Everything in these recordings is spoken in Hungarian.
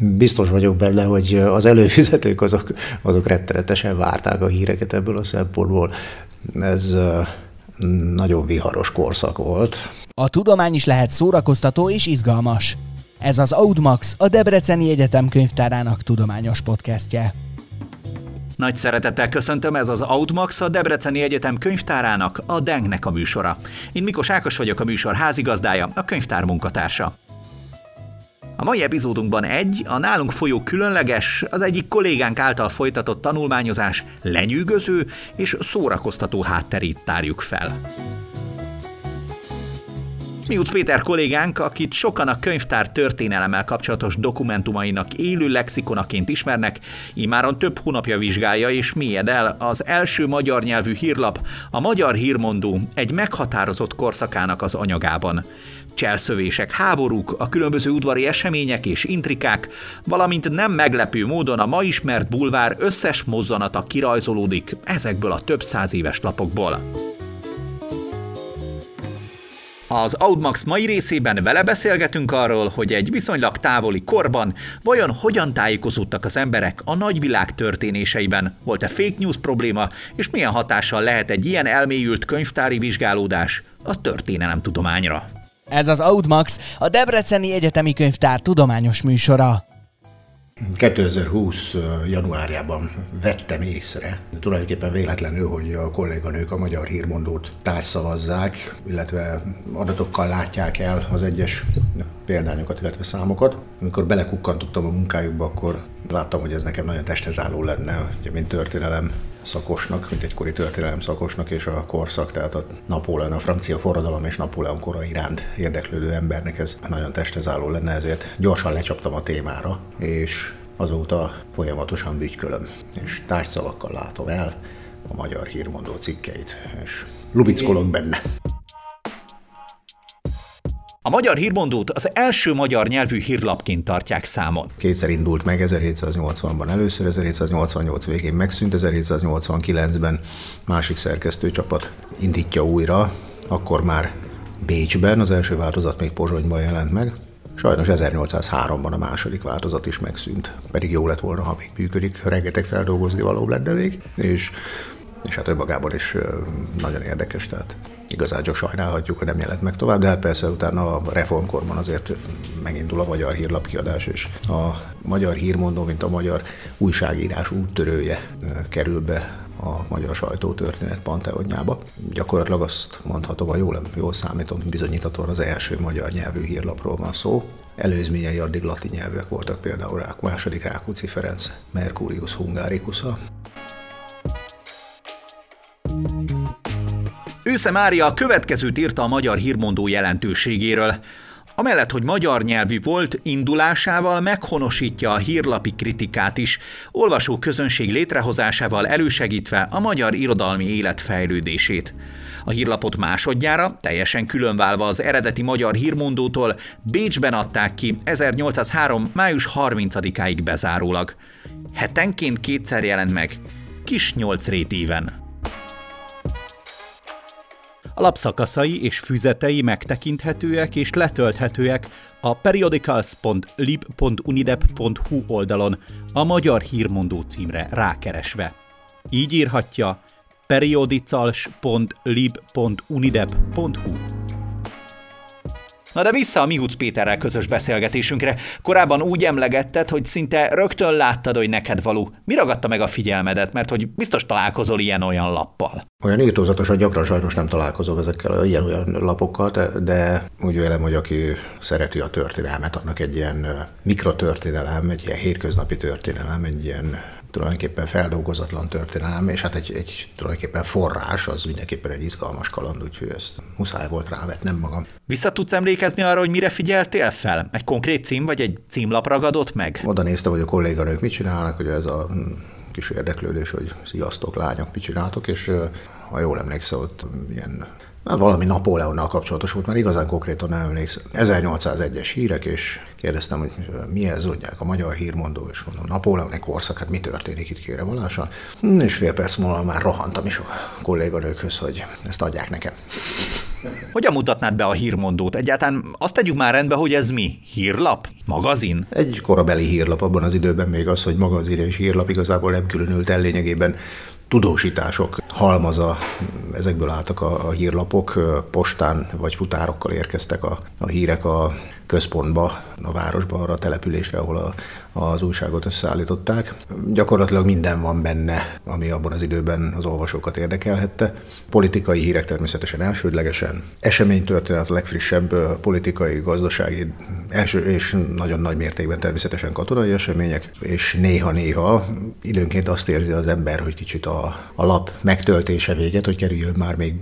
Biztos vagyok benne, hogy az előfizetők azok, azok rettenetesen várták a híreket ebből a szempontból. Ez nagyon viharos korszak volt. A tudomány is lehet szórakoztató és izgalmas. Ez az Audmax, a Debreceni Egyetem könyvtárának tudományos podcastje. Nagy szeretettel köszöntöm, ez az Audmax, a Debreceni Egyetem könyvtárának, a Dengnek a műsora. Én Mikos Ákos vagyok, a műsor házigazdája, a könyvtár munkatársa. A mai epizódunkban egy, a nálunk folyó különleges, az egyik kollégánk által folytatott tanulmányozás lenyűgöző és szórakoztató hátterét tárjuk fel. Miuc Péter kollégánk, akit sokan a könyvtár történelemmel kapcsolatos dokumentumainak élő lexikonaként ismernek, imáron több hónapja vizsgálja és mélyed el az első magyar nyelvű hírlap, a Magyar Hírmondó egy meghatározott korszakának az anyagában. Cselszövések, háborúk, a különböző udvari események és intrikák, valamint nem meglepő módon a ma ismert bulvár összes mozzanata kirajzolódik ezekből a több száz éves lapokból. Az Audmax mai részében vele beszélgetünk arról, hogy egy viszonylag távoli korban vajon hogyan tájékozódtak az emberek a nagyvilág történéseiben, volt-e fake news probléma, és milyen hatással lehet egy ilyen elmélyült könyvtári vizsgálódás a történelem tudományra. Ez az Audmax, a Debreceni Egyetemi Könyvtár tudományos műsora. 2020. januárjában vettem észre, tulajdonképpen véletlenül, hogy a kolléganők a magyar hírmondót társzavazzák, illetve adatokkal látják el az egyes példányokat, illetve számokat. Amikor belekukkantottam a munkájukba, akkor láttam, hogy ez nekem nagyon testhez álló lenne, ugye, mint történelem szakosnak, mint egykori történelem szakosnak, és a korszak, tehát a Napóleon, a francia forradalom és Napóleon kora iránt érdeklődő embernek ez nagyon testhez álló lenne, ezért gyorsan lecsaptam a témára, és azóta folyamatosan bütykölöm, és tárgyszavakkal látom el a magyar hírmondó cikkeit, és lubickolok benne. A magyar hírmondót az első magyar nyelvű hírlapként tartják számon. Kétszer indult meg 1780-ban először, 1788 végén megszűnt, 1789-ben másik szerkesztőcsapat indítja újra, akkor már Bécsben, az első változat még Pozsonyban jelent meg. Sajnos 1803-ban a második változat is megszűnt, pedig jó lett volna, ha még működik, rengeteg feldolgozni való lenne még, és és hát önmagában is nagyon érdekes, tehát igazán csak sajnálhatjuk, hogy nem jelent meg tovább, de hát persze utána a reformkorban azért megindul a magyar hírlapkiadás, és a magyar hírmondó, mint a magyar újságírás úttörője kerül be a magyar sajtótörténet panteonjába. Gyakorlatilag azt mondhatom, hogy jól, jól számítom, bizonyíthatóan az első magyar nyelvű hírlapról van szó. Előzményei addig latin nyelvek voltak, például Rák, második Rákóczi Ferenc, Mercurius Hungaricusa, Ősze Mária a következőt írta a magyar hírmondó jelentőségéről. Amellett, hogy magyar nyelvű volt, indulásával meghonosítja a hírlapi kritikát is, olvasó közönség létrehozásával elősegítve a magyar irodalmi élet fejlődését. A hírlapot másodjára, teljesen különválva az eredeti magyar hírmondótól, Bécsben adták ki 1803. május 30-áig bezárólag. Hetenként kétszer jelent meg, kis nyolc rétíven. A lapszakaszai és füzetei megtekinthetőek és letölthetőek a periodicals.lib.unidep.hu oldalon a Magyar Hírmondó címre rákeresve. Így írhatja periodicals.lib.unidep.hu Na de vissza a Mihuc Péterrel közös beszélgetésünkre. Korábban úgy emlegetted, hogy szinte rögtön láttad, hogy neked való. Mi ragadta meg a figyelmedet, mert hogy biztos találkozol ilyen-olyan lappal? Olyan írtózatosan gyakran sajnos nem találkozom ezekkel ilyen-olyan lapokkal, de, de úgy vélem, hogy aki szereti a történelmet, annak egy ilyen mikrotörténelem, egy ilyen hétköznapi történelem, egy ilyen tulajdonképpen feldolgozatlan történelem, és hát egy, egy tulajdonképpen forrás, az mindenképpen egy izgalmas kaland, úgyhogy ezt muszáj volt rávetnem magam. Vissza tudsz emlékezni arra, hogy mire figyeltél fel? Egy konkrét cím, vagy egy címlap ragadott meg? Oda néztem, hogy a kolléganők mit csinálnak, hogy ez a kis érdeklődés, hogy sziasztok, lányok, mit csináltok, és ha jól emlékszem, ott ilyen Hát valami Napóleonnal kapcsolatos volt, mert igazán konkrétan nem emlékszem. 1801-es hírek, és kérdeztem, hogy mi ez, mondják a magyar hírmondó, és mondom, Napóleoni korszak, hát mi történik itt kére valásan. Hm, és fél perc múlva már rohantam is a kolléganőkhöz, hogy ezt adják nekem. Hogyan mutatnád be a hírmondót? Egyáltalán azt tegyük már rendbe, hogy ez mi? Hírlap? Magazin? Egy korabeli hírlap abban az időben még az, hogy magazin és hírlap igazából nem különült el lényegében tudósítások halmaza, ezekből álltak a, a hírlapok, postán vagy futárokkal érkeztek a, a hírek a központba, a városba, arra a településre, ahol a, az újságot összeállították. Gyakorlatilag minden van benne, ami abban az időben az olvasókat érdekelhette. Politikai hírek természetesen elsődlegesen, eseménytörténet, a legfrissebb politikai, gazdasági, első és nagyon nagy mértékben természetesen katonai események, és néha-néha időnként azt érzi az ember, hogy kicsit a, a lap megtöltése véget, hogy kerüljön már még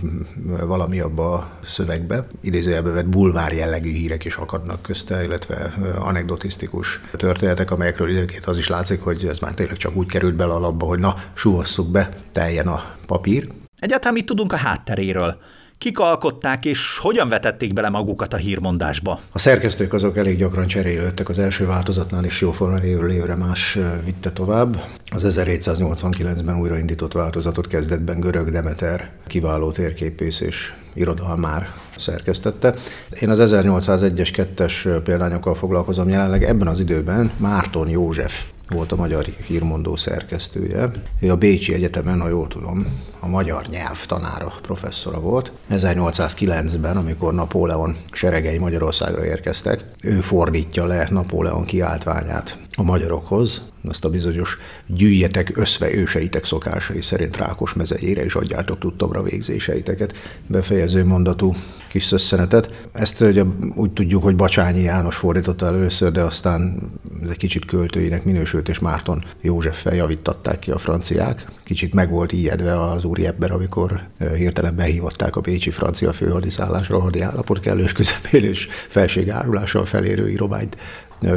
valami abba a szövegbe. Idézőjelbe vett bulvár jellegű hírek is akadnak közte, illetve anekdotisztikus történetek, amelyekről időnként az is látszik, hogy ez már tényleg csak úgy került bele a labba, hogy na, suhasszuk be, teljen a papír. Egyáltalán mit tudunk a hátteréről? Kik alkották és hogyan vetették bele magukat a hírmondásba? A szerkesztők azok elég gyakran cserélődtek, az első változatnál is jóformán évről évre más vitte tovább. Az 1789-ben újraindított változatot kezdetben Görög Demeter, kiváló térképész és irodalmár szerkesztette. Én az 1801-es, 2-es példányokkal foglalkozom jelenleg. Ebben az időben Márton József volt a magyar hírmondó szerkesztője. Ő a Bécsi Egyetemen, ha jól tudom, a magyar nyelv tanára, professzora volt. 1809-ben, amikor Napóleon seregei Magyarországra érkeztek, ő fordítja le Napóleon kiáltványát a magyarokhoz, azt a bizonyos gyűjjetek összve őseitek szokásai szerint Rákos mezejére és adjátok tudtomra végzéseiteket befejező mondatú kis szösszenetet. Ezt ugye úgy tudjuk, hogy Bacsányi János fordította először, de aztán ez egy kicsit költőinek minősült, és Márton József javítatták ki a franciák. Kicsit meg volt ijedve az úri ebben, amikor hirtelen behívották a Bécsi francia főhadiszállásra, hadi állapot kellős közepén és felségárulással felérő írományt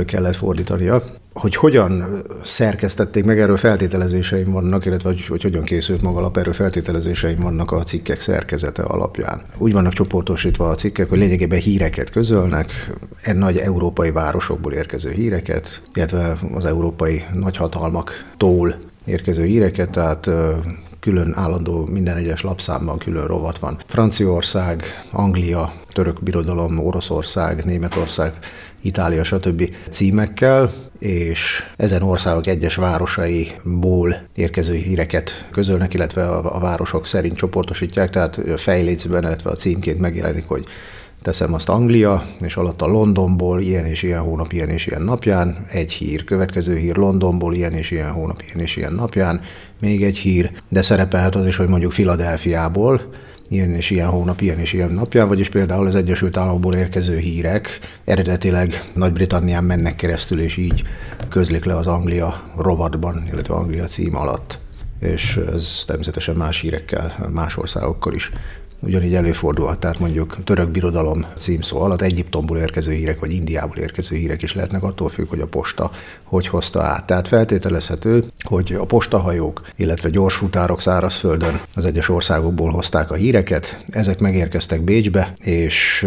kellett fordítania. Hogy hogyan szerkesztették meg, erről feltételezéseim vannak, illetve hogy, hogy hogyan készült maga alap, erről feltételezéseim vannak a cikkek szerkezete alapján. Úgy vannak csoportosítva a cikkek, hogy lényegében híreket közölnek, egy nagy európai városokból érkező híreket, illetve az európai nagyhatalmaktól érkező híreket, tehát külön állandó minden egyes lapszámban külön rovat van. Franciaország, Anglia, török birodalom, Oroszország, Németország, Itália, stb. címekkel, és ezen országok egyes városaiból érkező híreket közölnek, illetve a, városok szerint csoportosítják, tehát fejlécben, illetve a címként megjelenik, hogy teszem azt Anglia, és alatt a Londonból ilyen és ilyen hónap, ilyen és ilyen napján, egy hír, következő hír Londonból ilyen és ilyen hónap, ilyen és ilyen napján, még egy hír, de szerepelhet az is, hogy mondjuk Filadelfiából, ilyen és ilyen hónap, ilyen és ilyen napján, vagyis például az Egyesült Államokból érkező hírek eredetileg Nagy-Britannián mennek keresztül, és így közlik le az Anglia rovatban, illetve Anglia cím alatt. És ez természetesen más hírekkel, más országokkal is ugyanígy előfordulhat, tehát mondjuk török birodalom címszó alatt Egyiptomból érkező hírek, vagy Indiából érkező hírek is lehetnek, attól függ, hogy a posta hogy hozta át. Tehát feltételezhető, hogy a postahajók, illetve gyorsfutárok szárazföldön az egyes országokból hozták a híreket, ezek megérkeztek Bécsbe, és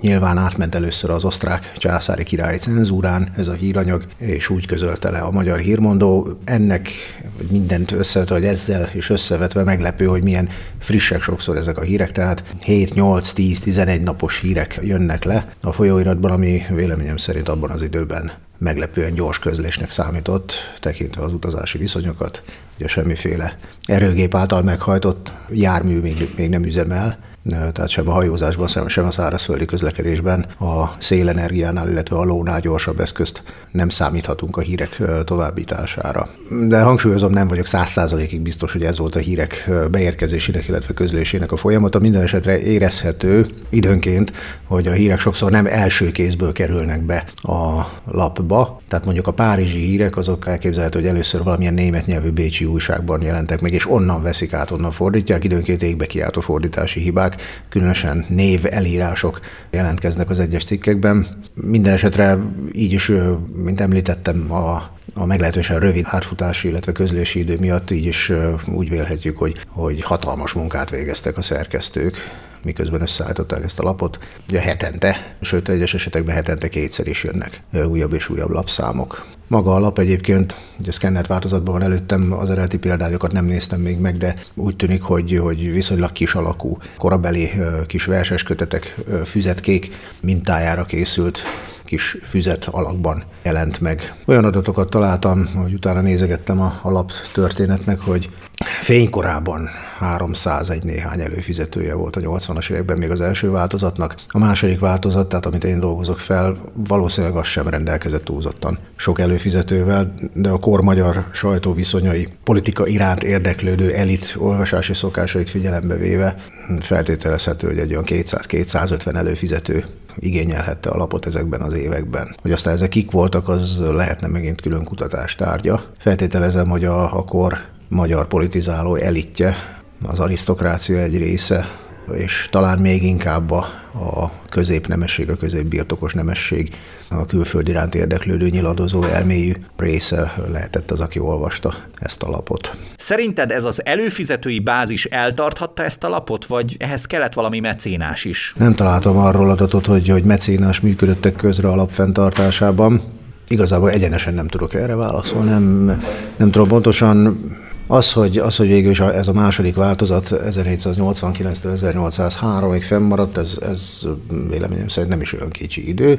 Nyilván átment először az osztrák császári királyi cenzúrán ez a híranyag, és úgy közölte le a magyar hírmondó. Ennek mindent összevetve, hogy ezzel is összevetve meglepő, hogy milyen frissek sokszor ezek a hírek, tehát 7, 8, 10, 11 napos hírek jönnek le a folyóiratban, ami véleményem szerint abban az időben meglepően gyors közlésnek számított, tekintve az utazási viszonyokat. Ugye semmiféle erőgép által meghajtott jármű még, még nem üzemel, tehát sem a hajózásban, sem a szárazföldi közlekedésben a szélenergiánál, illetve a lónál gyorsabb eszközt nem számíthatunk a hírek továbbítására. De hangsúlyozom, nem vagyok száz százalékig biztos, hogy ez volt a hírek beérkezésének, illetve közlésének a folyamata. Minden esetre érezhető időnként, hogy a hírek sokszor nem első kézből kerülnek be a lapba. Tehát mondjuk a párizsi hírek azok elképzelhető, hogy először valamilyen német nyelvű bécsi újságban jelentek meg, és onnan veszik át, onnan fordítják, időnként égbe kiáltó fordítási hibák különösen név elírások jelentkeznek az egyes cikkekben. Minden esetre így is, mint említettem, a a meglehetősen rövid átfutási, illetve közlési idő miatt így is úgy vélhetjük, hogy, hogy hatalmas munkát végeztek a szerkesztők, miközben összeállították ezt a lapot. Ugye hetente, sőt egyes esetekben hetente kétszer is jönnek újabb és újabb lapszámok. Maga a lap egyébként, ugye szkennert változatban van előttem, az eredeti példányokat nem néztem még meg, de úgy tűnik, hogy, hogy viszonylag kis alakú, korabeli kis verses kötetek, füzetkék mintájára készült kis füzet alakban jelent meg. Olyan adatokat találtam, hogy utána nézegettem a alap történetnek, hogy fénykorában 301 néhány előfizetője volt a 80-as években még az első változatnak. A második változat, tehát amit én dolgozok fel, valószínűleg az sem rendelkezett túlzottan sok előfizetővel, de a kor magyar sajtó viszonyai, politika iránt érdeklődő elit olvasási szokásait figyelembe véve feltételezhető, hogy egy olyan 200-250 előfizető igényelhette a lapot ezekben az években. Hogy aztán ezek kik voltak, az lehetne megint külön kutatás tárgya. Feltételezem, hogy a, a kor magyar politizáló elitje, az arisztokrácia egy része, és talán még inkább a, a középnemesség, a középbirtokos nemesség, a külföld iránt érdeklődő nyiladozó elmélyű része lehetett az, aki olvasta ezt a lapot. Szerinted ez az előfizetői bázis eltarthatta ezt a lapot, vagy ehhez kellett valami mecénás is? Nem találtam arról adatot, hogy, hogy mecénás működöttek közre a lap fenntartásában. Igazából egyenesen nem tudok erre válaszolni, nem, nem tudom pontosan az, hogy, az, hogy végül is ez a második változat 1789-től 1803-ig fennmaradt, ez, ez véleményem szerint nem is olyan kicsi idő,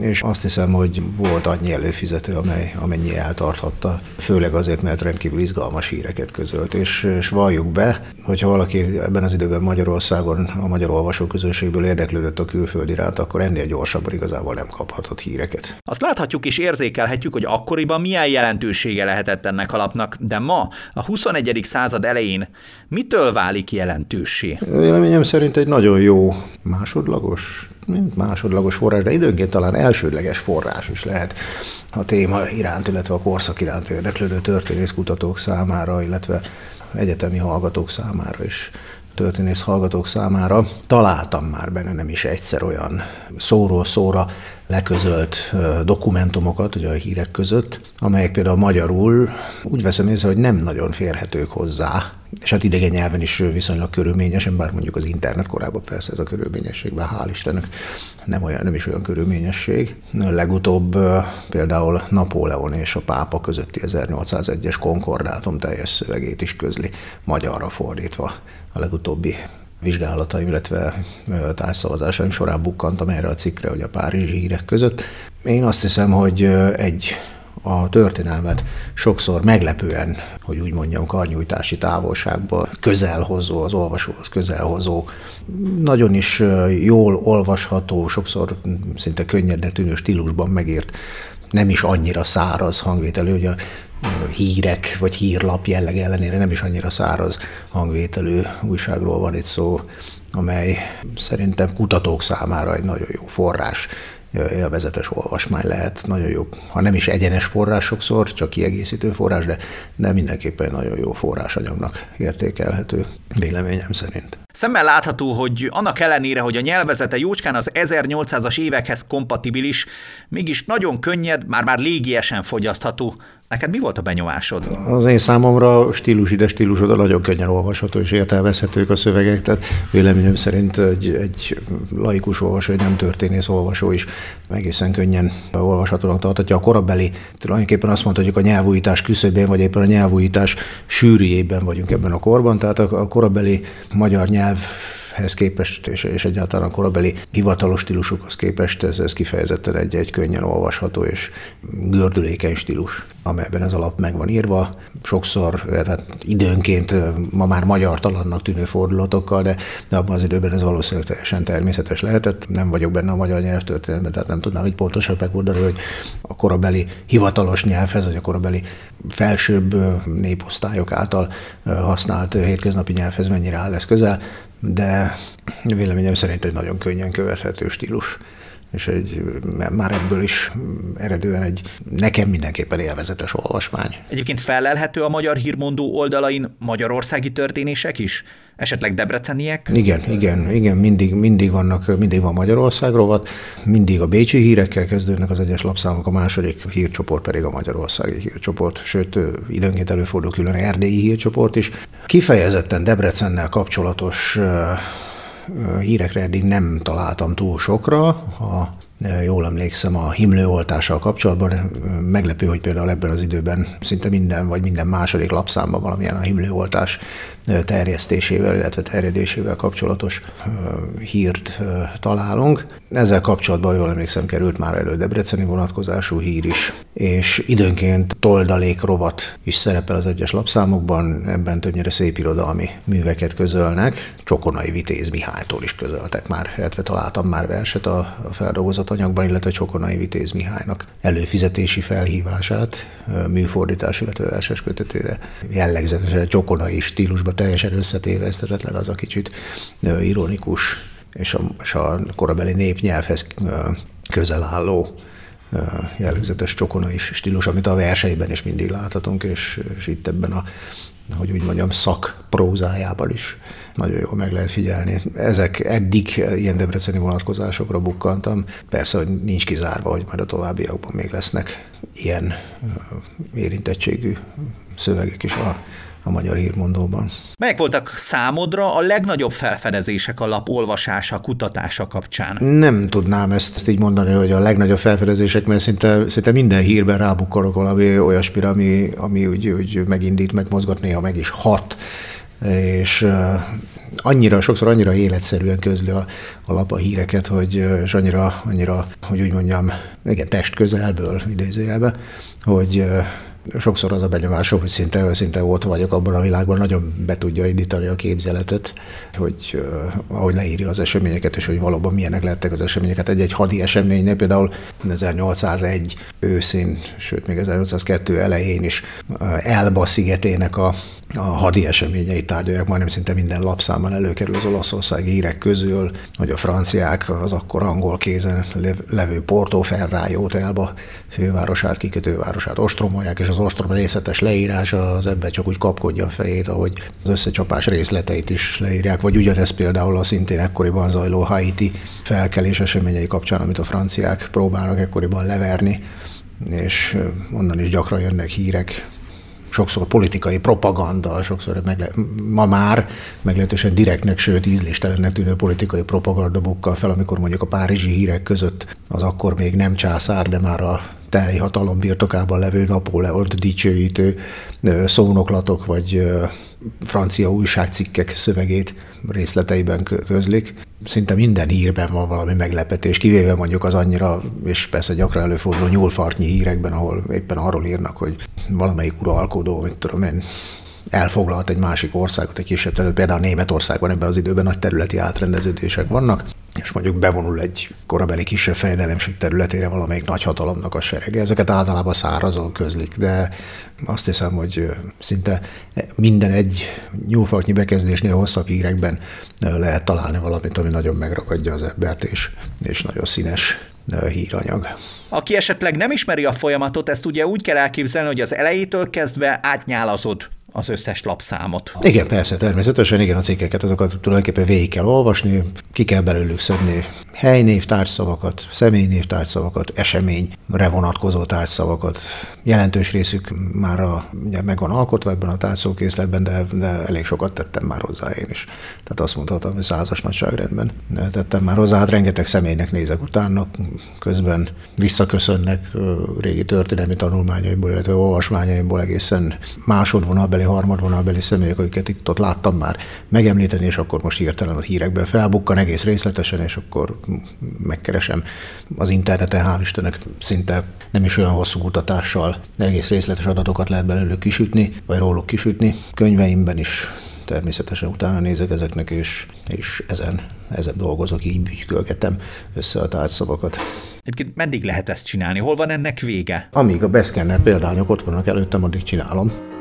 és azt hiszem, hogy volt annyi előfizető, amely, amennyi eltarthatta, főleg azért, mert rendkívül izgalmas híreket közölt, és, és valljuk be, hogyha valaki ebben az időben Magyarországon a magyar olvasóközönségből érdeklődött a külföld iránt, akkor ennél gyorsabban igazából nem kaphatott híreket. Azt láthatjuk és érzékelhetjük, hogy akkoriban milyen jelentősége lehetett ennek alapnak, de ma a 21. század elején mitől válik jelentősé? Véleményem szerint egy nagyon jó másodlagos, másodlagos forrás, de időnként talán elsődleges forrás is lehet a téma iránt, illetve a korszak iránt érdeklődő történészkutatók számára, illetve egyetemi hallgatók számára is történész hallgatók számára. Találtam már benne nem is egyszer olyan szóról szóra leközölt dokumentumokat ugye a hírek között, amelyek például magyarul úgy veszem észre, hogy nem nagyon férhetők hozzá, és hát idegen nyelven is viszonylag körülményesen, bár mondjuk az internet korában persze ez a körülményesség, bár hál' Istennek nem, olyan, nem is olyan körülményesség. Legutóbb például Napóleon és a pápa közötti 1801-es konkordátum teljes szövegét is közli magyarra fordítva a legutóbbi vizsgálataim, illetve tárgyszavazásaim során bukkantam erre a cikkre, hogy a párizsi hírek között. Én azt hiszem, hogy egy a történelmet sokszor meglepően, hogy úgy mondjam, karnyújtási távolságba közelhozó, az olvasóhoz közelhozó, nagyon is jól olvasható, sokszor szinte könnyednek tűnő stílusban megírt, nem is annyira száraz hangvételű, hogy a hírek vagy hírlap jelleg ellenére nem is annyira száraz hangvételű újságról van itt szó, amely szerintem kutatók számára egy nagyon jó forrás élvezetes olvasmány lehet, nagyon jó, ha nem is egyenes forrás sokszor, csak kiegészítő forrás, de, de mindenképpen nagyon jó forrásanyagnak értékelhető, véleményem szerint. Szemmel látható, hogy annak ellenére, hogy a nyelvezete jócskán az 1800-as évekhez kompatibilis, mégis nagyon könnyed, már-már légiesen fogyasztható. Neked mi volt a benyomásod? Az én számomra stílus ide, stílus oda nagyon könnyen olvasható és értelmezhetők a szövegek, tehát véleményem szerint egy, egy laikus olvasó, egy nem történész olvasó is egészen könnyen olvashatónak tartatja. A korabeli, tulajdonképpen azt mondhatjuk a nyelvújítás küszöbén, vagy éppen a nyelvújítás sűrűjében vagyunk ebben a korban, tehát a, a korabeli magyar nyelv hez képest, és, és egyáltalán a korabeli hivatalos stílusokhoz képest ez, ez kifejezetten egy, egy könnyen olvasható és gördülékeny stílus, amelyben ez alap meg van írva. Sokszor, tehát időnként ma már magyar talannak tűnő fordulatokkal, de, de abban az időben ez valószínűleg teljesen természetes lehetett. Nem vagyok benne a magyar nyelvtörténetben, tehát nem tudnám, hogy pontosan megmondani, hogy a korabeli hivatalos nyelvhez, vagy a korabeli felsőbb néposztályok által használt hétköznapi nyelvhez mennyire áll ez közel de véleményem szerint egy nagyon könnyen követhető stílus és egy, már ebből is eredően egy nekem mindenképpen élvezetes olvasmány. Egyébként felelhető a Magyar Hírmondó oldalain magyarországi történések is? Esetleg debreceniek? Igen, igen, igen, mindig, mindig vannak, mindig van Magyarország rovat, mindig a bécsi hírekkel kezdődnek az egyes lapszámok, a második hírcsoport pedig a magyarországi hírcsoport, sőt, időnként előfordul külön erdélyi hírcsoport is. Kifejezetten Debrecennel kapcsolatos hírekre eddig nem találtam túl sokra. Ha jól emlékszem, a himlőoltással kapcsolatban. Meglepő, hogy például ebben az időben szinte minden, vagy minden második lapszámban valamilyen a himlőoltás terjesztésével, illetve terjedésével kapcsolatos hírt találunk. Ezzel kapcsolatban jól emlékszem, került már elő Debreceni vonatkozású hír is, és időnként toldalék rovat is szerepel az egyes lapszámokban, ebben többnyire szép irodalmi műveket közölnek. Csokonai Vitéz Mihálytól is közöltek már, illetve találtam már verset a feldolgozott anyagban, illetve Csokonai Vitéz Mihálynak előfizetési felhívását, műfordítás, illetve verses kötetére jellegzetesen csokonai stílusba teljesen összetévesztetetlen, az a kicsit ironikus és a, és a korabeli népnyelvhez közel álló jellegzetes csokona is stílus, amit a verseiben is mindig láthatunk, és, és itt ebben a hogy úgy mondjam, szakprózájában is nagyon jól meg lehet figyelni. Ezek eddig ilyen debreceni vonatkozásokra bukkantam. Persze, hogy nincs kizárva, hogy majd a továbbiakban még lesznek ilyen érintettségű szövegek is a a magyar hírmondóban. Melyek voltak számodra a legnagyobb felfedezések a lap olvasása, kutatása kapcsán? Nem tudnám ezt, ezt így mondani, hogy a legnagyobb felfedezések, mert szinte, szinte minden hírben rábukkolok valami olyasmire, ami, ami úgy, úgy megindít, megmozgat, néha meg is hat és annyira, sokszor annyira életszerűen közli a, a lap a híreket, hogy, és annyira, annyira, hogy úgy mondjam, igen, test közelből idézőjelbe, hogy sokszor az a benyomásom, hogy szinte, szinte ott vagyok abban a világban, nagyon be tudja indítani a képzeletet, hogy uh, ahogy leírja az eseményeket, és hogy valóban milyenek lettek az eseményeket. Egy-egy hadi eseménynél, például 1801 őszén, sőt még 1802 elején is uh, Elba szigetének a a hadi eseményeit tárgyalják, majdnem szinte minden lapszámban előkerül az olaszországi hírek közül, hogy a franciák az akkor angol kézen levő Porto Ferrajót elba fővárosát, kikötővárosát ostromolják, és az ostrom részletes leírása az ebben csak úgy kapkodja a fejét, ahogy az összecsapás részleteit is leírják, vagy ugyanez például a szintén ekkoriban zajló Haiti felkelés eseményei kapcsán, amit a franciák próbálnak ekkoriban leverni, és onnan is gyakran jönnek hírek sokszor politikai propaganda, sokszor megle- ma már meglehetősen direktnek, sőt ízléstelennek tűnő politikai propaganda bukkal fel, amikor mondjuk a párizsi hírek között az akkor még nem császár, de már a teljhatalom birtokában levő Napóleont dicsőítő szónoklatok vagy francia újságcikkek szövegét részleteiben közlik. Szinte minden hírben van valami meglepetés, kivéve mondjuk az annyira, és persze gyakran előforduló nyúlfartnyi hírekben, ahol éppen arról írnak, hogy valamelyik uralkodó, mit tudom én, elfoglalt egy másik országot, egy kisebb terület, például Németországban ebben az időben nagy területi átrendeződések vannak, és mondjuk bevonul egy korabeli kisebb fejlelemség területére valamelyik nagyhatalomnak a serege. Ezeket általában szárazon közlik, de azt hiszem, hogy szinte minden egy nyúlfalknyi bekezdésnél hosszabb hírekben lehet találni valamit, ami nagyon megragadja az embert, és, és nagyon színes híranyag. Aki esetleg nem ismeri a folyamatot, ezt ugye úgy kell elképzelni, hogy az elejétől kezdve átnyálazod az összes lapszámot. Igen, persze, természetesen, igen, a cikkeket azokat tulajdonképpen végig kell olvasni, ki kell belőlük szedni helynév tárgyszavakat, személynév tárgyszavakat, eseményre vonatkozó tárgyszavakat. Jelentős részük már a, ugye meg alkotva ebben a tárgyszókészletben, de, de elég sokat tettem már hozzá én is. Tehát azt mondhatom, hogy százas nagyságrendben tettem már hozzá. Hát rengeteg személynek nézek utána, közben visszaköszönnek régi történelmi tanulmányaimból, illetve olvasmányaimból egészen másodvonalbeli, harmadvonalbeli személyek, akiket itt ott láttam már megemlíteni, és akkor most hirtelen a hírekben felbukkan egész részletesen, és akkor megkeresem az interneten, hál' Istennek szinte nem is olyan hosszú kutatással egész részletes adatokat lehet belőlük kisütni, vagy róluk kisütni. Könyveimben is természetesen utána nézek ezeknek, és, és ezen, ezen dolgozok, így bütykölgetem össze a tárgyszavakat. Egyébként meddig lehet ezt csinálni? Hol van ennek vége? Amíg a beszkenner példányok ott vannak előttem, addig csinálom.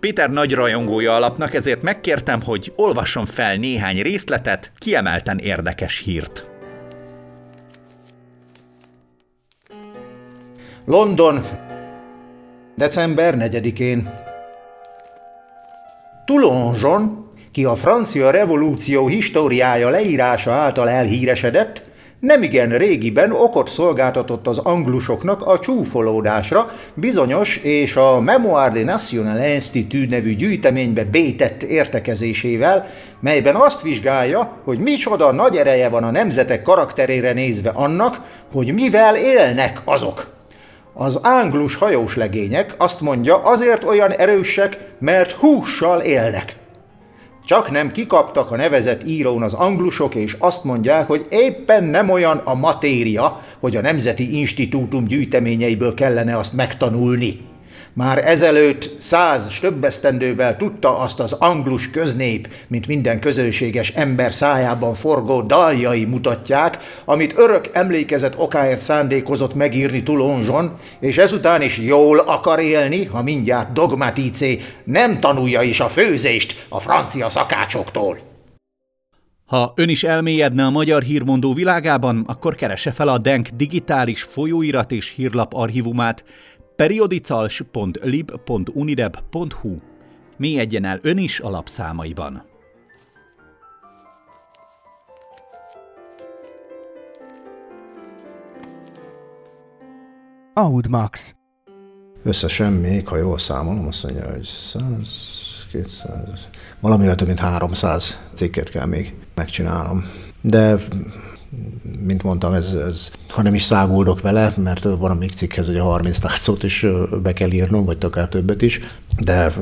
Péter nagy rajongója alapnak, ezért megkértem, hogy olvasson fel néhány részletet, kiemelten érdekes hírt. London, december 4-én. Toulonjon, ki a francia revolúció históriája leírása által elhíresedett, nemigen régiben okot szolgáltatott az anglusoknak a csúfolódásra, bizonyos és a Memoir de National Institute nevű gyűjteménybe bétett értekezésével, melyben azt vizsgálja, hogy micsoda nagy ereje van a nemzetek karakterére nézve annak, hogy mivel élnek azok. Az ánglus hajós legények azt mondja, azért olyan erősek, mert hússal élnek. Csak nem kikaptak a nevezett írón az anglusok, és azt mondják, hogy éppen nem olyan a matéria, hogy a Nemzeti Institútum gyűjteményeiből kellene azt megtanulni. Már ezelőtt száz s több esztendővel tudta azt az anglus köznép, mint minden közönséges ember szájában forgó daljai mutatják, amit örök emlékezet okáért szándékozott megírni Toulonjon, és ezután is jól akar élni, ha mindjárt dogmaticé nem tanulja is a főzést a francia szakácsoktól. Ha ön is elmélyedne a magyar hírmondó világában, akkor keresse fel a DENK digitális folyóirat és hírlap archívumát, periodicals.lib.unideb.hu Mélyedjen el ön is a lapszámaiban. Audmax. Összesen még, ha jól számolom, azt mondja, hogy 100, 200, valamivel több mint 300 cikket kell még megcsinálnom. De mint mondtam, ez, ez ha nem is száguldok vele, mert van a még cikkhez, hogy a 30 tárcot is be kell írnom, vagy akár többet is, de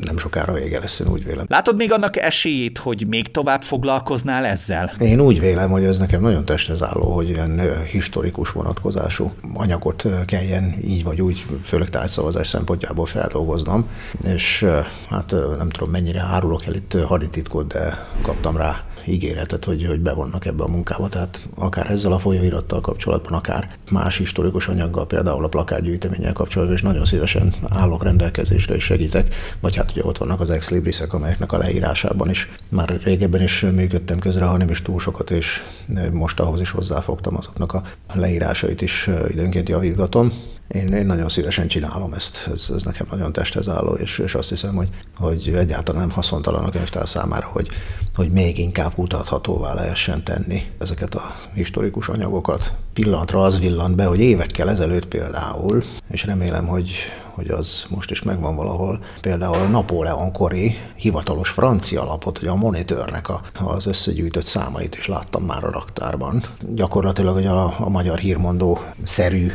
nem sokára vége lesz, én úgy vélem. Látod még annak esélyét, hogy még tovább foglalkoznál ezzel? Én úgy vélem, hogy ez nekem nagyon testhez álló, hogy ilyen historikus vonatkozású anyagot kelljen így vagy úgy, főleg tárgyszavazás szempontjából feldolgoznom, és hát nem tudom mennyire árulok el itt hadititkot, de kaptam rá ígéretet, hogy, hogy bevonnak ebbe a munkába, tehát akár ezzel a folyóirattal kapcsolatban, akár más historikus anyaggal, például a plakátgyűjteménnyel kapcsolatban, és nagyon szívesen állok rendelkezésre és segítek, vagy hát ugye ott vannak az ex librisek, amelyeknek a leírásában is. Már régebben is működtem közre, ha nem is túl sokat, és most ahhoz is hozzáfogtam azoknak a leírásait is időnként javítgatom. Én, én nagyon szívesen csinálom ezt, ez, ez nekem nagyon testhez álló, és, és azt hiszem, hogy, hogy egyáltalán nem haszontalan a könyvtár számára, hogy, hogy még inkább kutathatóvá lehessen tenni ezeket a historikus anyagokat. Pillanatra az villant be, hogy évekkel ezelőtt például, és remélem, hogy, hogy az most is megvan valahol, például Napóleon kori hivatalos francia lapot, hogy a monitörnek a, az összegyűjtött számait is láttam már a raktárban. Gyakorlatilag hogy a, a magyar hírmondó szerű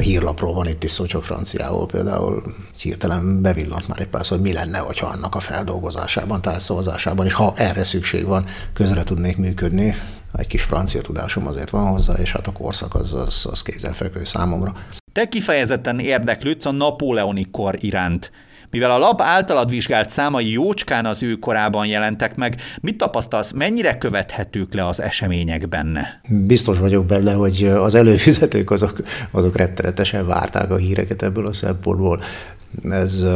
hírlapról van itt is szó, csak franciául például hirtelen bevillant már egy pár hogy mi lenne, hogyha annak a feldolgozásában, társzavazásában, és ha erre szükség van, közre tudnék működni. Egy kis francia tudásom azért van hozzá, és hát a korszak az, az, az kézenfekvő számomra. Te kifejezetten érdeklődsz a napóleoni kor iránt. Mivel a lap általad vizsgált számai jócskán az ő korában jelentek meg, mit tapasztalsz, mennyire követhetők le az események benne? Biztos vagyok benne, hogy az előfizetők azok, azok rettenetesen várták a híreket ebből a szempontból. Ez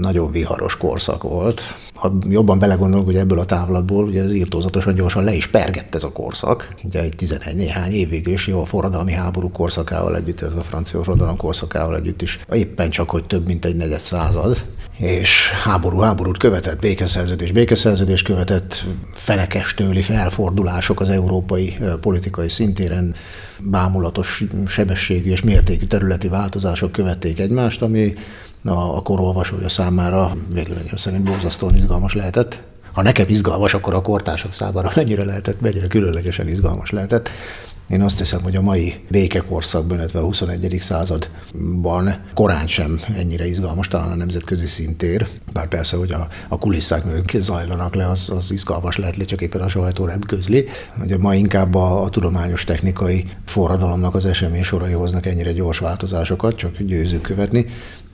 nagyon viharos korszak volt. Ha jobban belegondolok, hogy ebből a távlatból, ugye ez írtózatosan gyorsan le is pergett ez a korszak. Ugye egy 11 néhány évig is jó a forradalmi háború korszakával együtt, a francia forradalom korszakával együtt is éppen csak, hogy több mint egy negyed század és háború háborút követett, békeszerződés békeszerződés követett, fenekes tőli felfordulások az európai politikai szintéren, bámulatos sebességű és mértékű területi változások követték egymást, ami a, a korolvasója számára véleményem szerint borzasztóan izgalmas lehetett. Ha nekem izgalmas, akkor a kortársak számára mennyire lehetett, mennyire különlegesen izgalmas lehetett. Én azt hiszem, hogy a mai békekorszakban, illetve a 21. században korán sem ennyire izgalmas, talán a nemzetközi szintér. Bár persze, hogy a, a kulisszák mögött zajlanak le, az, az izgalmas lehet, csak éppen a sajtó nem közli. Ugye ma inkább a, a tudományos technikai forradalomnak az esemény sorai hoznak ennyire gyors változásokat, csak győzők követni.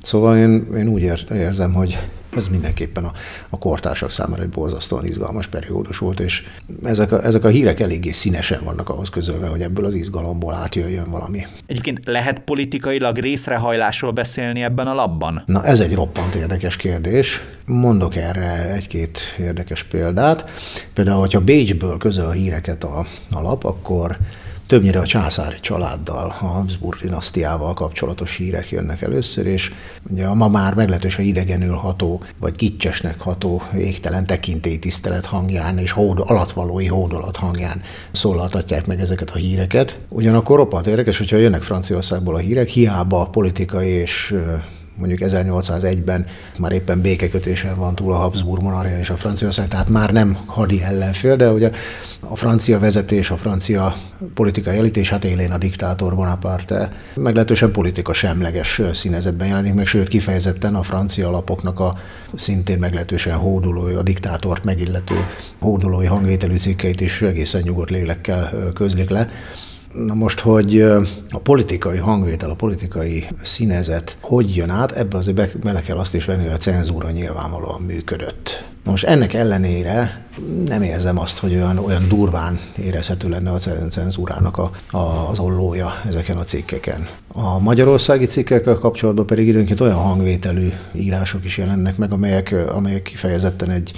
Szóval én, én úgy érzem, hogy ez mindenképpen a, a kortársak számára egy borzasztóan izgalmas periódus volt, és ezek a, ezek a hírek eléggé színesen vannak ahhoz közölve, hogy ebből az izgalomból átjöjjön valami. Egyébként lehet politikailag részrehajlásról beszélni ebben a labban? Na ez egy roppant érdekes kérdés. Mondok erre egy-két érdekes példát. Például, hogyha Bécsből közöl a híreket a, a lap, akkor többnyire a császári családdal, a Habsburg dinasztiával kapcsolatos hírek jönnek először, és ugye a ma már meglehetősen idegenül ható, vagy gicsesnek ható égtelen tekintélytisztelet hangján és hód, alatvalói hódolat hangján szólaltatják meg ezeket a híreket. Ugyanakkor roppant érdekes, hogyha jönnek Franciaországból a hírek, hiába politikai és mondjuk 1801-ben már éppen békekötésen van túl a Habsburg monarchia és a Franciaország, tehát már nem hadi ellenfél, de ugye a francia vezetés, a francia politikai elit, és hát élén a diktátor Bonaparte meglehetősen politika semleges színezetben jelenik meg, sőt kifejezetten a francia lapoknak a szintén meglehetősen hódolói, a diktátort megillető hódolói hangvételű cikkeit is egészen nyugodt lélekkel közlik le. Na most, hogy a politikai hangvétel, a politikai színezet hogy jön át, ebbe azért bele kell azt is venni, hogy a cenzúra nyilvánvalóan működött. Na most ennek ellenére nem érzem azt, hogy olyan, olyan durván érezhető lenne a cenzúrának a, a, az ollója ezeken a cikkeken. A magyarországi cikkekkel kapcsolatban pedig időnként olyan hangvételű írások is jelennek meg, amelyek, amelyek kifejezetten egy,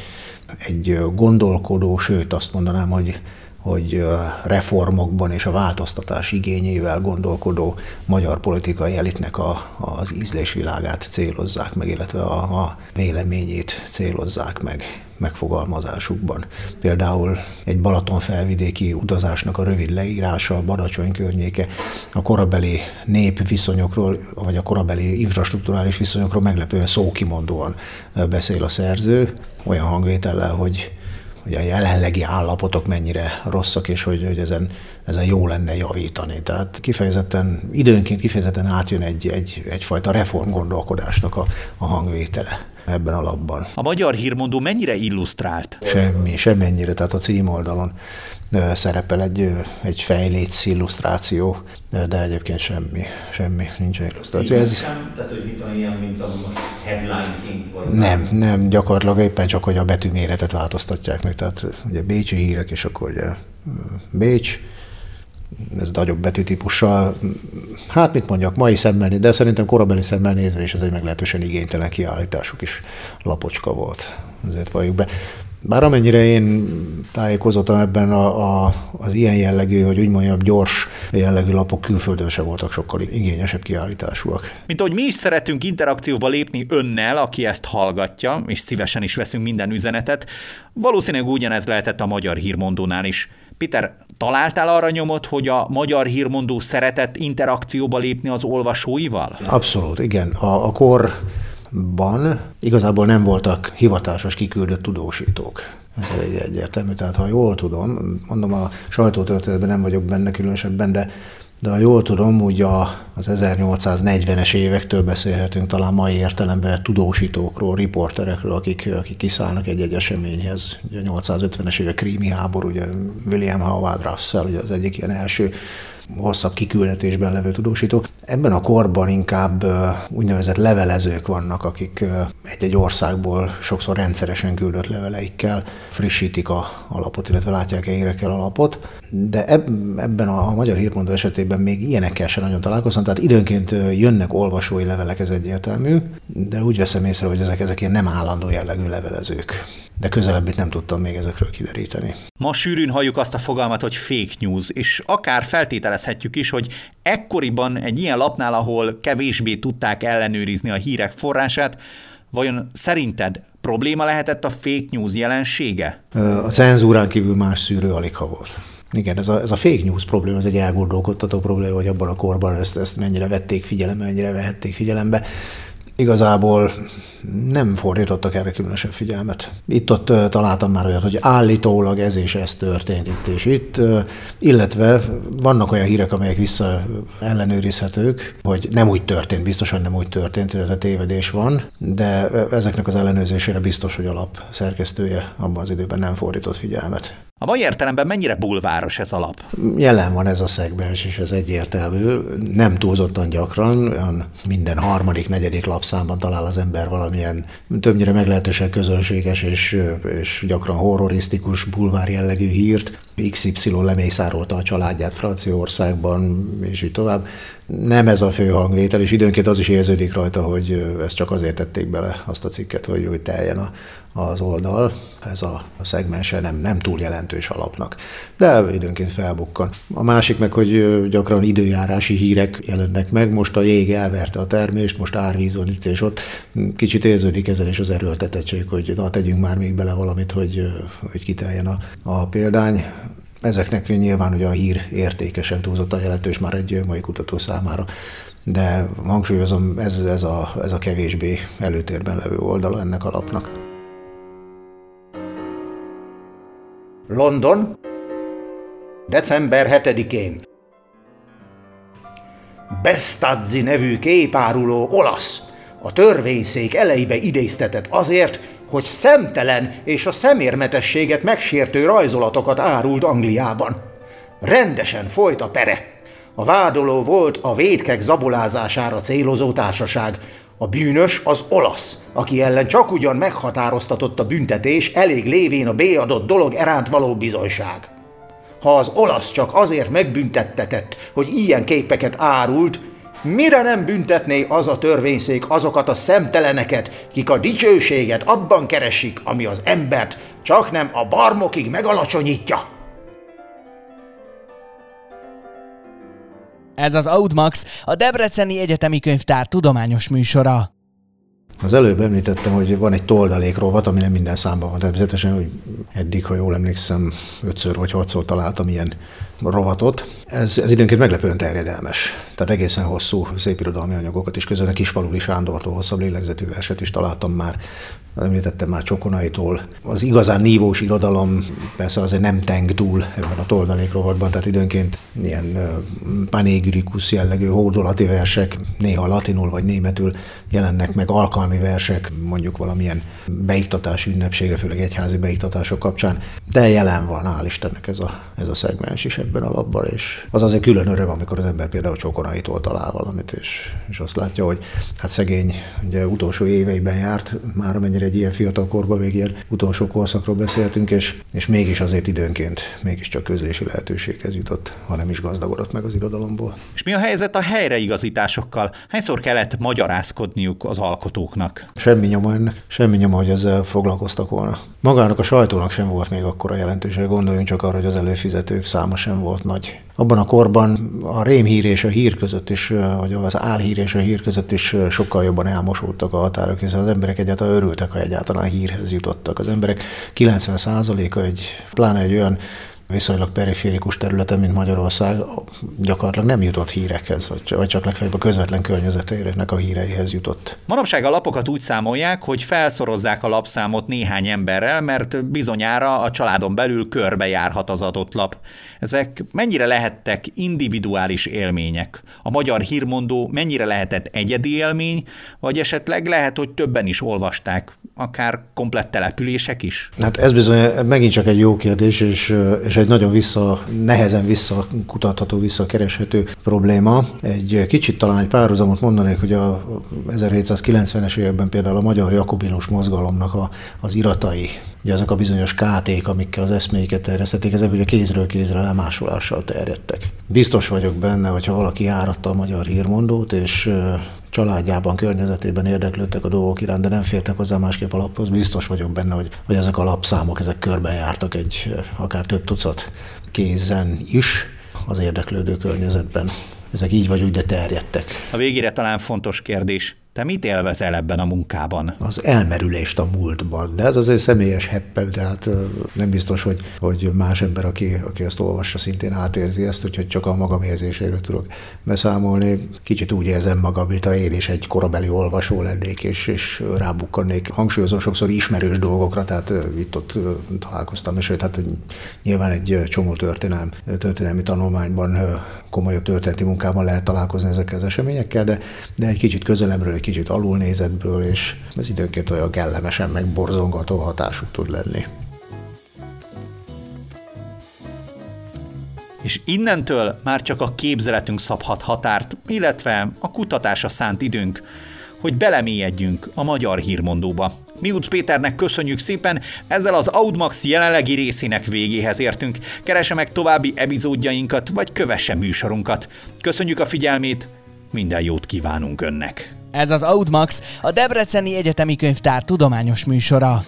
egy gondolkodó, sőt azt mondanám, hogy hogy reformokban és a változtatás igényével gondolkodó magyar politikai elitnek a, az ízlésvilágát célozzák meg, illetve a, a véleményét célozzák meg megfogalmazásukban. Például egy Balaton felvidéki utazásnak a rövid leírása, a Badacsony környéke, a korabeli népviszonyokról, vagy a korabeli infrastruktúrális viszonyokról meglepően szókimondóan beszél a szerző, olyan hangvétellel, hogy hogy a jelenlegi állapotok mennyire rosszak, és hogy, hogy ezen, ezen jó lenne javítani. Tehát kifejezetten, időnként kifejezetten átjön egy, egy, egyfajta reformgondolkodásnak a, a hangvétele ebben a labban. A magyar hírmondó mennyire illusztrált? Semmi, semmennyire. Tehát a címoldalon szerepel egy, egy fejléc illusztráció, de egyébként semmi, semmi, nincs illusztráció. Ez... Sem, tehát, hogy mit olyan, mint a most headline-ként vagy? Nem, nem, gyakorlatilag éppen csak, hogy a betűméretet változtatják meg. Tehát ugye bécsi hírek, és akkor ugye Bécs, ez nagyobb betűtípussal, hát mit mondjak, mai szemmel, de szerintem korabeli szemmel nézve is ez egy meglehetősen igénytelen kiállításuk is lapocska volt. Ezért valljuk be. Bár amennyire én tájékozottam ebben a, a, az ilyen jellegű, hogy úgy mondjam, gyors jellegű lapok külföldön se voltak sokkal igényesebb kiállításúak. Mint ahogy mi is szeretünk interakcióba lépni önnel, aki ezt hallgatja, és szívesen is veszünk minden üzenetet, valószínűleg ugyanez lehetett a magyar hírmondónál is. Peter, találtál arra nyomot, hogy a magyar hírmondó szeretett interakcióba lépni az olvasóival? Abszolút, igen. A, a kor ban igazából nem voltak hivatásos kiküldött tudósítók. Ez elég egyértelmű. Tehát ha jól tudom, mondom a sajtótörténetben nem vagyok benne különösebben, de de ha jól tudom, a, az 1840-es évektől beszélhetünk talán mai értelemben tudósítókról, riporterekről, akik, akik kiszállnak egy-egy eseményhez. Ugye a 850-es évek krími háború, ugye William Howard Russell, ugye az egyik ilyen első hosszabb kiküldetésben levő tudósító. Ebben a korban inkább úgynevezett levelezők vannak, akik egy-egy országból sokszor rendszeresen küldött leveleikkel frissítik a alapot, illetve látják a alapot. De ebben a, a magyar hírmondó esetében még ilyenekkel sem nagyon találkoztam, tehát időnként jönnek olvasói levelek, ez egyértelmű, de úgy veszem észre, hogy ezek, ezek ilyen nem állandó jellegű levelezők de közelebbit nem tudtam még ezekről kideríteni. Ma sűrűn halljuk azt a fogalmat, hogy fake news, és akár feltételezhetjük is, hogy ekkoriban egy ilyen lapnál, ahol kevésbé tudták ellenőrizni a hírek forrását, vajon szerinted probléma lehetett a fake news jelensége? A cenzúrán kívül más szűrő alig ha volt. Igen, ez a, ez a fake news probléma, ez egy elgondolkodtató probléma, hogy abban a korban ezt, ezt mennyire vették figyelembe, mennyire vehették figyelembe igazából nem fordítottak erre különösebb figyelmet. Itt-ott találtam már olyat, hogy állítólag ez és ez történt itt és itt, illetve vannak olyan hírek, amelyek vissza ellenőrizhetők, hogy nem úgy történt, biztosan nem úgy történt, illetve tévedés van, de ezeknek az ellenőrzésére biztos, hogy a lap szerkesztője abban az időben nem fordított figyelmet. A mai értelemben mennyire bulváros ez a lap? Jelen van ez a szegmens, és ez egyértelmű. Nem túlzottan gyakran, minden harmadik, negyedik lapszámban talál az ember valamilyen többnyire meglehetősen közönséges és, és gyakran horrorisztikus bulvár jellegű hírt. XY lemészárolta a családját Franciaországban, és így tovább. Nem ez a fő hangvétel, és időnként az is érződik rajta, hogy ezt csak azért tették bele azt a cikket, hogy, hogy teljen a, az oldal. Ez a szegmense nem, nem túl jelentős alapnak, de időnként felbukkan. A másik meg, hogy gyakran időjárási hírek jelennek meg, most a jég elverte a termést, most árvíz van itt és ott. Kicsit érződik ezen is az erőltetettség, hogy na, tegyünk már még bele valamit, hogy, hogy kiteljen a, a példány. Ezeknek nyilván ugye a hír értékesen túlzottan jelentős már egy mai kutató számára, de hangsúlyozom, ez, ez, a, ez a kevésbé előtérben levő oldala ennek a lapnak. London, december 7-én. Bestazzi nevű képáruló olasz a törvényszék elejébe idéztetett azért, hogy szemtelen és a szemérmetességet megsértő rajzolatokat árult Angliában. Rendesen folyt a pere. A vádoló volt a védkek zabolázására célozó társaság. A bűnös az olasz, aki ellen csak ugyan meghatároztatott a büntetés, elég lévén a béadott dolog eránt való bizonyság. Ha az olasz csak azért megbüntettetett, hogy ilyen képeket árult, Mire nem büntetné az a törvényszék azokat a szemteleneket, kik a dicsőséget abban keresik, ami az embert csak nem a barmokig megalacsonyítja? Ez az Audmax, a Debreceni Egyetemi Könyvtár tudományos műsora. Az előbb említettem, hogy van egy toldalék rovat, ami nem minden számban van. Természetesen, hogy eddig, ha jól emlékszem, ötször vagy hatszor találtam ilyen rovatot. Ez, ez időnként meglepően terjedelmes. Tehát egészen hosszú szépirodalmi anyagokat is közön, a Kisfaluli Sándortól hosszabb lélegzetű verset is találtam már. Említettem már Csokonaitól. Az igazán nívós irodalom persze azért nem teng túl ebben a toldalék rovatban, tehát időnként ilyen panégirikus jellegű hódolati versek, néha latinul vagy németül jelennek meg alkalmi versek, mondjuk valamilyen beiktatás ünnepségre, főleg egyházi beiktatások kapcsán, de jelen van, hál' Istennek ez a, ez a szegmens is ebben a labban, és az azért külön öröm, amikor az ember például Csokonaitól talál valamit, és, és azt látja, hogy hát szegény, ugye utolsó éveiben járt, már amennyire egy ilyen fiatal korban még ilyen utolsó korszakról beszéltünk, és, és mégis azért időnként mégiscsak közlési lehetőséghez jutott, ha nem is gazdagodott meg az irodalomból. És mi a helyzet a helyreigazításokkal? Hányszor kellett magyarázkodniuk az alkotóknak? Semmi nyoma ennek, semmi nyoma, hogy ezzel foglalkoztak volna. Magának a sajtónak sem volt még akkora jelentőség, gondoljunk csak arra, hogy az előfizetők száma sem volt nagy. Abban a korban a rémhír és a hír között is, vagy az álhír és a hír között is sokkal jobban elmosódtak a határok, hiszen az emberek egyáltalán örültek, ha egyáltalán hírhez jutottak. Az emberek 90%-a egy, pláne egy olyan viszonylag periférikus területen, mint Magyarország, gyakorlatilag nem jutott hírekhez, vagy csak legfeljebb a közvetlen környezetének a híreihez jutott. Manapság a lapokat úgy számolják, hogy felszorozzák a lapszámot néhány emberrel, mert bizonyára a családon belül körbejárhat az adott lap. Ezek mennyire lehettek individuális élmények? A magyar hírmondó mennyire lehetett egyedi élmény, vagy esetleg lehet, hogy többen is olvasták, akár komplett települések is? Hát ez bizony megint csak egy jó kérdés, és, és egy nagyon vissza, nehezen visszakutatható, visszakereshető probléma. Egy kicsit talán egy párhuzamot mondanék, hogy a 1790-es években például a magyar jakobinus mozgalomnak a, az iratai, ugye azok a bizonyos káték, amikkel az eszméiket terjesztették, ezek ugye kézről kézre lemásolással terjedtek. Biztos vagyok benne, hogyha valaki áratta a magyar hírmondót, és családjában, környezetében érdeklődtek a dolgok iránt, de nem fértek hozzá másképp a laphoz. Biztos vagyok benne, hogy, hogy ezek a lapszámok, ezek körben jártak egy akár több tucat kézen is az érdeklődő környezetben. Ezek így vagy úgy, de terjedtek. A végére talán fontos kérdés. Te mit élvezel ebben a munkában? Az elmerülést a múltban, de ez azért személyes heppem, tehát nem biztos, hogy, hogy más ember, aki, aki ezt olvassa, szintén átérzi ezt, úgyhogy csak a magam érzéséről tudok beszámolni. Kicsit úgy érzem magam, mint ha én is egy korabeli olvasó lennék, és, és rábukkannék. Hangsúlyozom sokszor ismerős dolgokra, tehát itt-ott találkoztam, és sőt, hát nyilván egy csomó történelmi, történelmi tanulmányban, komolyabb történeti munkában lehet találkozni ezekkel az eseményekkel, de, de egy kicsit közelebbről, egy kicsit alulnézetből, és ez időnként olyan kellemesen megborzongató hatásuk tud lenni. És innentől már csak a képzeletünk szabhat határt, illetve a kutatása szánt időnk, hogy belemélyedjünk a magyar hírmondóba. Miuc Péternek köszönjük szépen, ezzel az Audmax jelenlegi részének végéhez értünk. Keresse meg további epizódjainkat, vagy kövesse műsorunkat. Köszönjük a figyelmét, minden jót kívánunk önnek! Ez az Audmax, a Debreceni Egyetemi Könyvtár tudományos műsora.